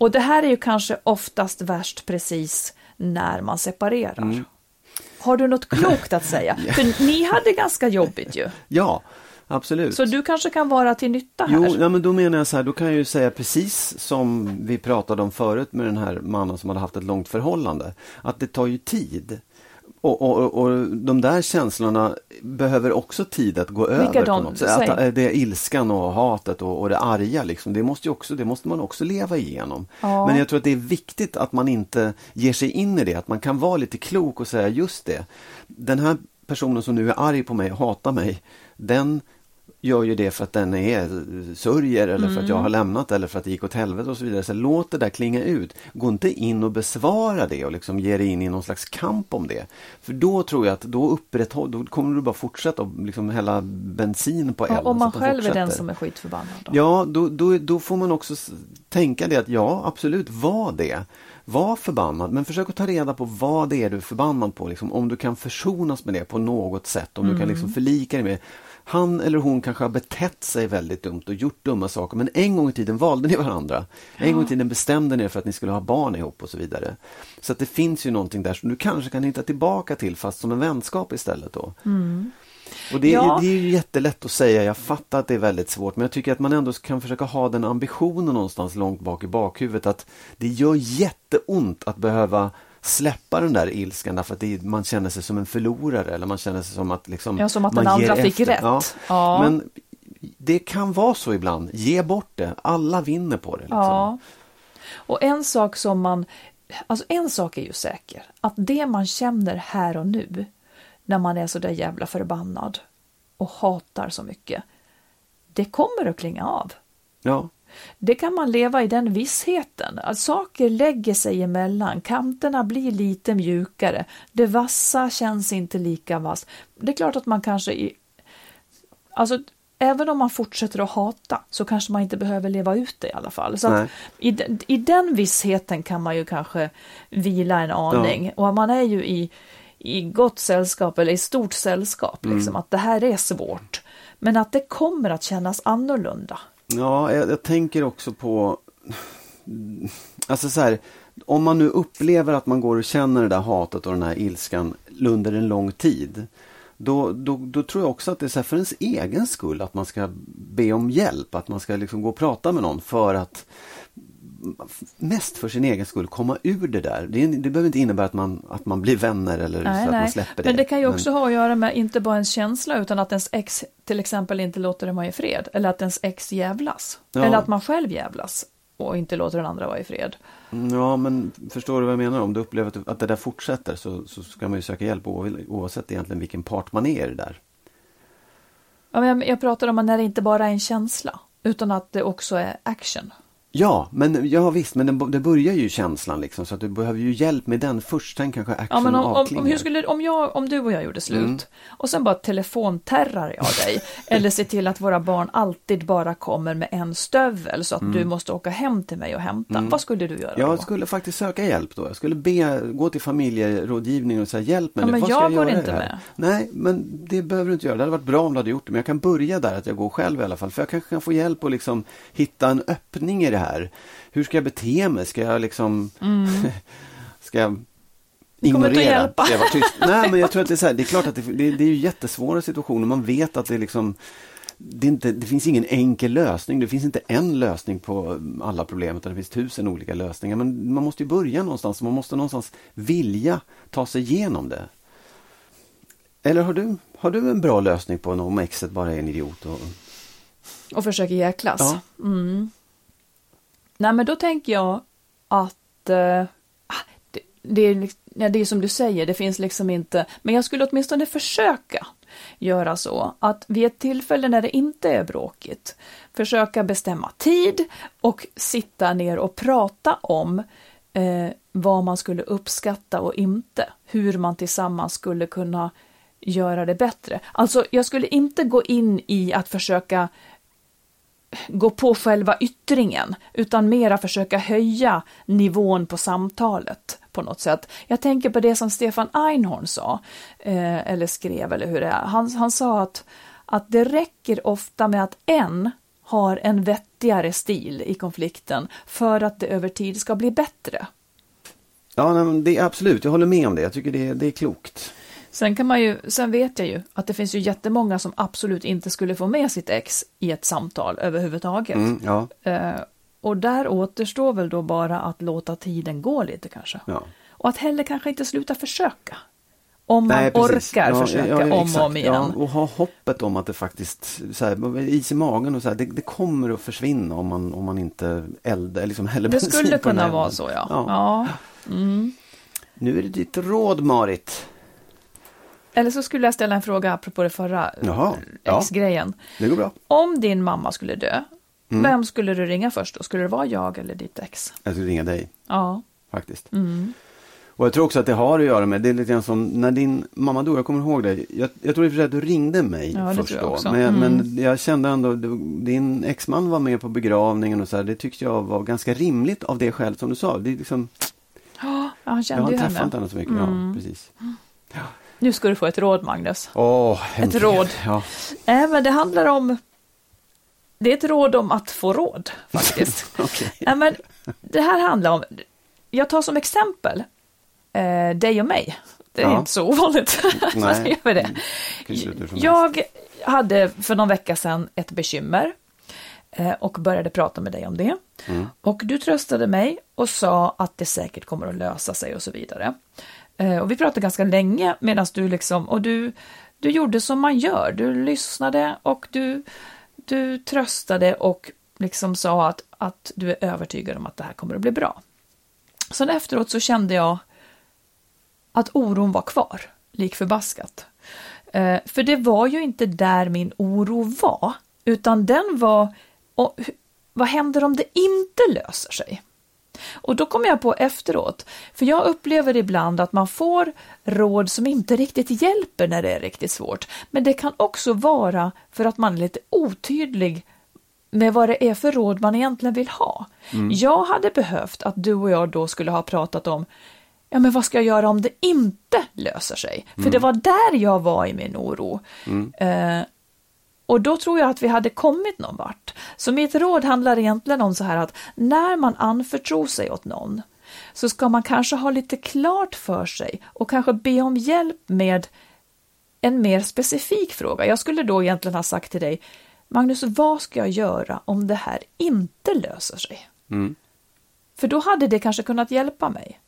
Och det här är ju kanske oftast värst precis när man separerar. Mm. Har du något klokt att säga? För ni hade ganska jobbigt ju. ja, absolut. Så du kanske kan vara till nytta här. Jo, ja, men då menar jag så här, då kan jag ju säga precis som vi pratade om förut med den här mannen som hade haft ett långt förhållande. Att det tar ju tid. Och, och, och- de där känslorna behöver också tid att gå över. de? på något sätt. Att, eh, det är ilskan och hatet och, och det arga, liksom, det, måste också, det måste man också leva igenom. Ja. Men jag tror att det är viktigt att man inte ger sig in i det, att man kan vara lite klok och säga just det. Den här personen som nu är arg på mig och hatar mig, den gör ju det för att den är sörjer eller för att jag har lämnat eller för att det gick åt helvete och så vidare. Så låt det där klinga ut. Gå inte in och besvara det och liksom ge dig in i någon slags kamp om det. För då tror jag att då upprätthåll, då kommer du bara fortsätta och liksom hälla bensin på elden. Ja, om man att själv är den som är skitförbannad. Då. Ja, då, då, då får man också tänka det att ja, absolut, var det. Var förbannad, men försök att ta reda på vad det är du är förbannad på. Liksom, om du kan försonas med det på något sätt, om du kan liksom förlika dig med han eller hon kanske har betett sig väldigt dumt och gjort dumma saker men en gång i tiden valde ni varandra. En gång i tiden bestämde ni er för att ni skulle ha barn ihop och så vidare. Så att det finns ju någonting där som du kanske kan hitta tillbaka till fast som en vänskap istället då. Och det, Ja. det är ju jättelätt att säga, jag fattar att det är väldigt svårt men jag tycker att man ändå kan försöka ha den ambitionen någonstans långt bak i bakhuvudet att det gör jätteont att behöva släppa den där ilskan därför att det, man känner sig som en förlorare eller man känner sig som att liksom Ja, som att man den andra fick rätt. Ja. Ja. Men det kan vara så ibland, ge bort det, alla vinner på det. Liksom. Ja. Och en sak som man, alltså en sak är ju säker, att det man känner här och nu, när man är så där jävla förbannad och hatar så mycket, det kommer att klinga av. Ja. Det kan man leva i den vissheten, att saker lägger sig emellan, kanterna blir lite mjukare, det vassa känns inte lika vass. Det är klart att man kanske, i, alltså även om man fortsätter att hata så kanske man inte behöver leva ut det i alla fall. Så i, I den vissheten kan man ju kanske vila en aning och man är ju i, i gott sällskap eller i stort sällskap, liksom, att det här är svårt. Men att det kommer att kännas annorlunda. Ja, jag, jag tänker också på alltså så här, om man nu upplever att man går och känner det där hatet och den här ilskan under en lång tid. Då, då, då tror jag också att det är så för ens egen skull att man ska be om hjälp, att man ska liksom gå och prata med någon för att mest för sin egen skull komma ur det där. Det, det behöver inte innebära att man, att man blir vänner eller nej, så att man släpper det. Men det kan ju också Men... ha att göra med inte bara ens känsla utan att ens ex till exempel inte låter det vara i fred. Eller att ens ex jävlas. Ja. Eller att man själv jävlas och inte låter den andra vara i fred. Ja, men förstår du vad jag menar? Om du upplever att, att det där fortsätter så, så ska man ju söka hjälp oavsett egentligen vilken part man är i det där. Ja, men jag, jag pratar om när det inte bara är en känsla utan att det också är action. Ja, men ja visst, men det, det börjar ju känslan liksom så att du behöver ju hjälp med den först, sen kanske action ja, men om, om, om, hur skulle, om, jag, om du och jag gjorde slut mm. och sen bara telefonterrar jag dig eller ser till att våra barn alltid bara kommer med en stövel så att mm. du måste åka hem till mig och hämta. Mm. Vad skulle du göra Jag då? skulle faktiskt söka hjälp då. Jag skulle be, gå till familjerådgivning och säga hjälp mig. Ja, men Vad jag, jag går inte med. Nej, men det behöver du inte göra. Det hade varit bra om du hade gjort det. Men jag kan börja där att jag går själv i alla fall. För jag kanske kan få hjälp att liksom hitta en öppning i det här hur ska jag bete mig? Ska jag liksom... Mm. ska jag ignorera? Hjälpa. Ska jag tyst? Nej, men jag tror att det är så här, det är klart att det, det, det är jättesvåra situationer. Man vet att det är liksom det, inte, det, finns ingen enkel lösning. Det finns inte en lösning på alla problem utan det finns tusen olika lösningar. Men man måste ju börja någonstans. Man måste någonstans vilja ta sig igenom det. Eller har du, har du en bra lösning på om exet bara är en idiot? Och, och försöker jäklas? Ja. Mm. Nej, men då tänker jag att eh, ah, det, det, är, liksom, ja, det är som du säger, det finns liksom inte, men jag skulle åtminstone försöka göra så att vid ett tillfälle när det inte är bråkigt försöka bestämma tid och sitta ner och prata om eh, vad man skulle uppskatta och inte, hur man tillsammans skulle kunna göra det bättre. Alltså, jag skulle inte gå in i att försöka gå på själva yttringen, utan mera försöka höja nivån på samtalet på något sätt. Jag tänker på det som Stefan Einhorn sa, eh, eller skrev, eller hur det är. Han, han sa att, att det räcker ofta med att en har en vettigare stil i konflikten för att det över tid ska bli bättre. Ja, det är absolut, jag håller med om det. Jag tycker det, det är klokt. Sen kan man ju, sen vet jag ju att det finns ju jättemånga som absolut inte skulle få med sitt ex i ett samtal överhuvudtaget. Mm, ja. eh, och där återstår väl då bara att låta tiden gå lite kanske. Ja. Och att heller kanske inte sluta försöka. Om man Nej, orkar ja, försöka ja, om och om igen. och ha hoppet om att det faktiskt, så här, is i magen och så här, det, det, kommer att försvinna om man, om man inte eldar, liksom häller Det skulle kunna vara så ja. ja. Mm. Nu är det ditt råd Marit. Eller så skulle jag ställa en fråga apropå det förra Jaha, ex-grejen. Ja, det går bra. Om din mamma skulle dö, mm. vem skulle du ringa först då? Skulle det vara jag eller ditt ex? Jag skulle ringa dig. Ja. Faktiskt. Mm. Och jag tror också att det har att göra med, det är lite grann som när din mamma dog, jag kommer ihåg det. Jag, jag tror i och för sig att du ringde mig ja, först då. Men, mm. men jag kände ändå, din exman var med på begravningen och så här, det tyckte jag var ganska rimligt av det skälet som du sa. Det är liksom, ja, han kände jag har träffat henne så mycket. Mm. Ja, precis. Ja. Nu ska du få ett råd, Magnus. Oh, ett råd. Ja. Äh, men det handlar om... Det är ett råd om att få råd, faktiskt. okay. äh, men det här handlar om... Jag tar som exempel eh, dig och mig. Det är ja. inte så ovanligt. Nej. jag, det. Mm. jag hade för någon vecka sedan ett bekymmer eh, och började prata med dig om det. Mm. Och du tröstade mig och sa att det säkert kommer att lösa sig och så vidare. Eh, och vi pratade ganska länge medan du liksom, och du, du gjorde som man gör, du lyssnade och du, du tröstade och liksom sa att, att du är övertygad om att det här kommer att bli bra. Sen efteråt så kände jag att oron var kvar, lik förbaskat. Eh, för det var ju inte där min oro var, utan den var, och, vad händer om det inte löser sig? Och då kom jag på efteråt, för jag upplever ibland att man får råd som inte riktigt hjälper när det är riktigt svårt. Men det kan också vara för att man är lite otydlig med vad det är för råd man egentligen vill ha. Mm. Jag hade behövt att du och jag då skulle ha pratat om Ja, men vad ska jag göra om det inte löser sig? För mm. det var där jag var i min oro. Mm. Eh, Och då tror jag att vi hade kommit någon vart. Så mitt råd handlar egentligen om så här att när man anförtror sig åt någon så ska man kanske ha lite klart för sig och kanske be om hjälp med en mer specifik fråga. Jag skulle då egentligen ha sagt till dig, Magnus, vad ska jag göra om det här inte löser sig? Mm. För då hade det kanske kunnat hjälpa mig.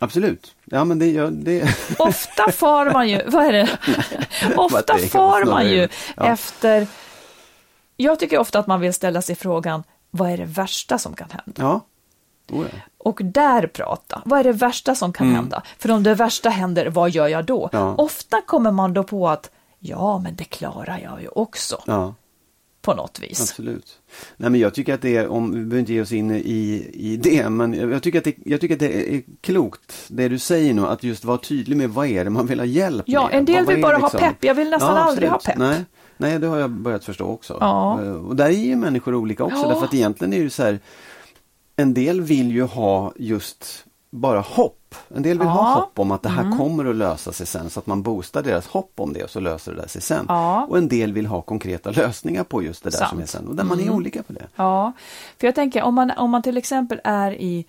Absolut. Ja, men det, ja, det... Ofta far man ju, vad är det? Ofta far man ju Ja. efter... Jag tycker ofta att man vill ställa sig frågan, vad är det värsta som kan hända? Ja. Oh, ja. Och där prata, vad är det värsta som kan hända? För om det värsta händer, vad gör jag då? Mm. Ofta kommer man då på att, ja men det klarar jag ju också. På något vis. Absolut. Nej, men jag tycker att det är, om vi behöver inte ge oss in i, i det, men jag tycker, att det, jag tycker att det är klokt, det du säger nu, att just vara tydlig med vad är det man vill ha hjälp Ja, med. en del vill bara liksom- ha pepp, jag vill nästan Ja, aldrig ha pepp. Nej, nej, det har jag börjat förstå också. Ja. Eh, Och där är ju människor olika också, Ja. därför att egentligen är det så här, en del vill ju ha just bara hopp. En del vill Ja. ha hopp om att det här Mm. kommer att lösa sig sen så att man boostar deras hopp om det och så löser det där sig sen. Ja. Och en del vill ha konkreta lösningar på just det där Sant. som är sen och där man är Mm. olika på det. Ja, för jag tänker om man, om man till exempel är i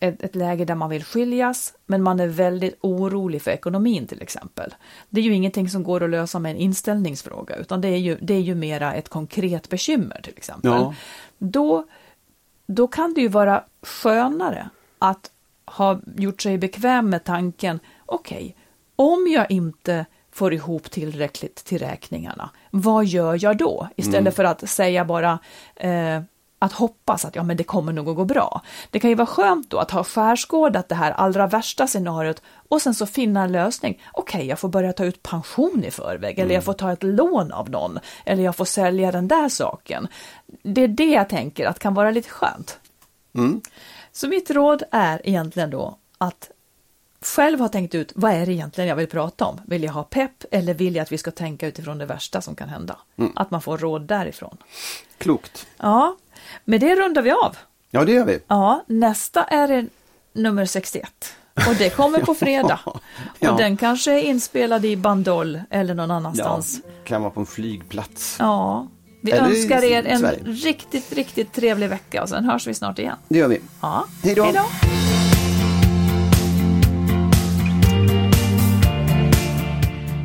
ett, ett läge där man vill skiljas, men man är väldigt orolig för ekonomin till exempel. Det är ju ingenting som går att lösa med en inställningsfråga, utan det är ju, det är ju mera ett konkret bekymmer till exempel. Ja. Då, då kan det ju vara skönare att ha gjort sig bekväm med tanken, okej, om jag inte får ihop tillräckligt till räkningarna, vad gör jag då? Istället Mm. för att säga bara eh, att hoppas att ja, men det kommer nog att gå bra. Det kan ju vara skönt då att ha skärskådat det här allra värsta scenariot och sen så finna en lösning. Okej, jag får börja ta ut pension i förväg eller jag får ta ett lån av någon eller jag får sälja den där saken. Det är det jag tänker att kan vara lite skönt. Mm. Så mitt råd är egentligen då att själv ha tänkt ut vad är det egentligen jag vill prata om? Vill jag ha pepp eller vill jag att vi ska tänka utifrån det värsta som kan hända? Att man får råd därifrån. Klokt. Ja, med det rundar vi av. Ja, det gör vi. Ja, nästa är nummer 61 och det kommer på fredag. Ja. Och den kanske är inspelad i Bandol eller någon annanstans. kan vara på en flygplats. Ja, vi Eller önskar er en Sverige. riktigt, riktigt trevlig vecka och sen hörs vi snart igen. Det gör vi. Ja, Hej då.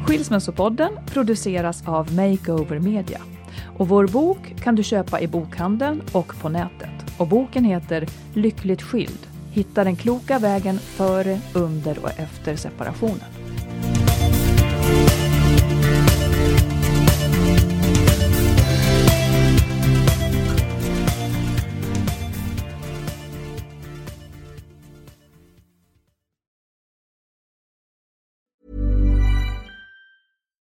Skilsmässopodden produceras av Makeover Media. Och vår bok kan du köpa i bokhandeln och på nätet. Och boken heter Lyckligt skild. Hitta den kloka vägen före, under och efter separationen.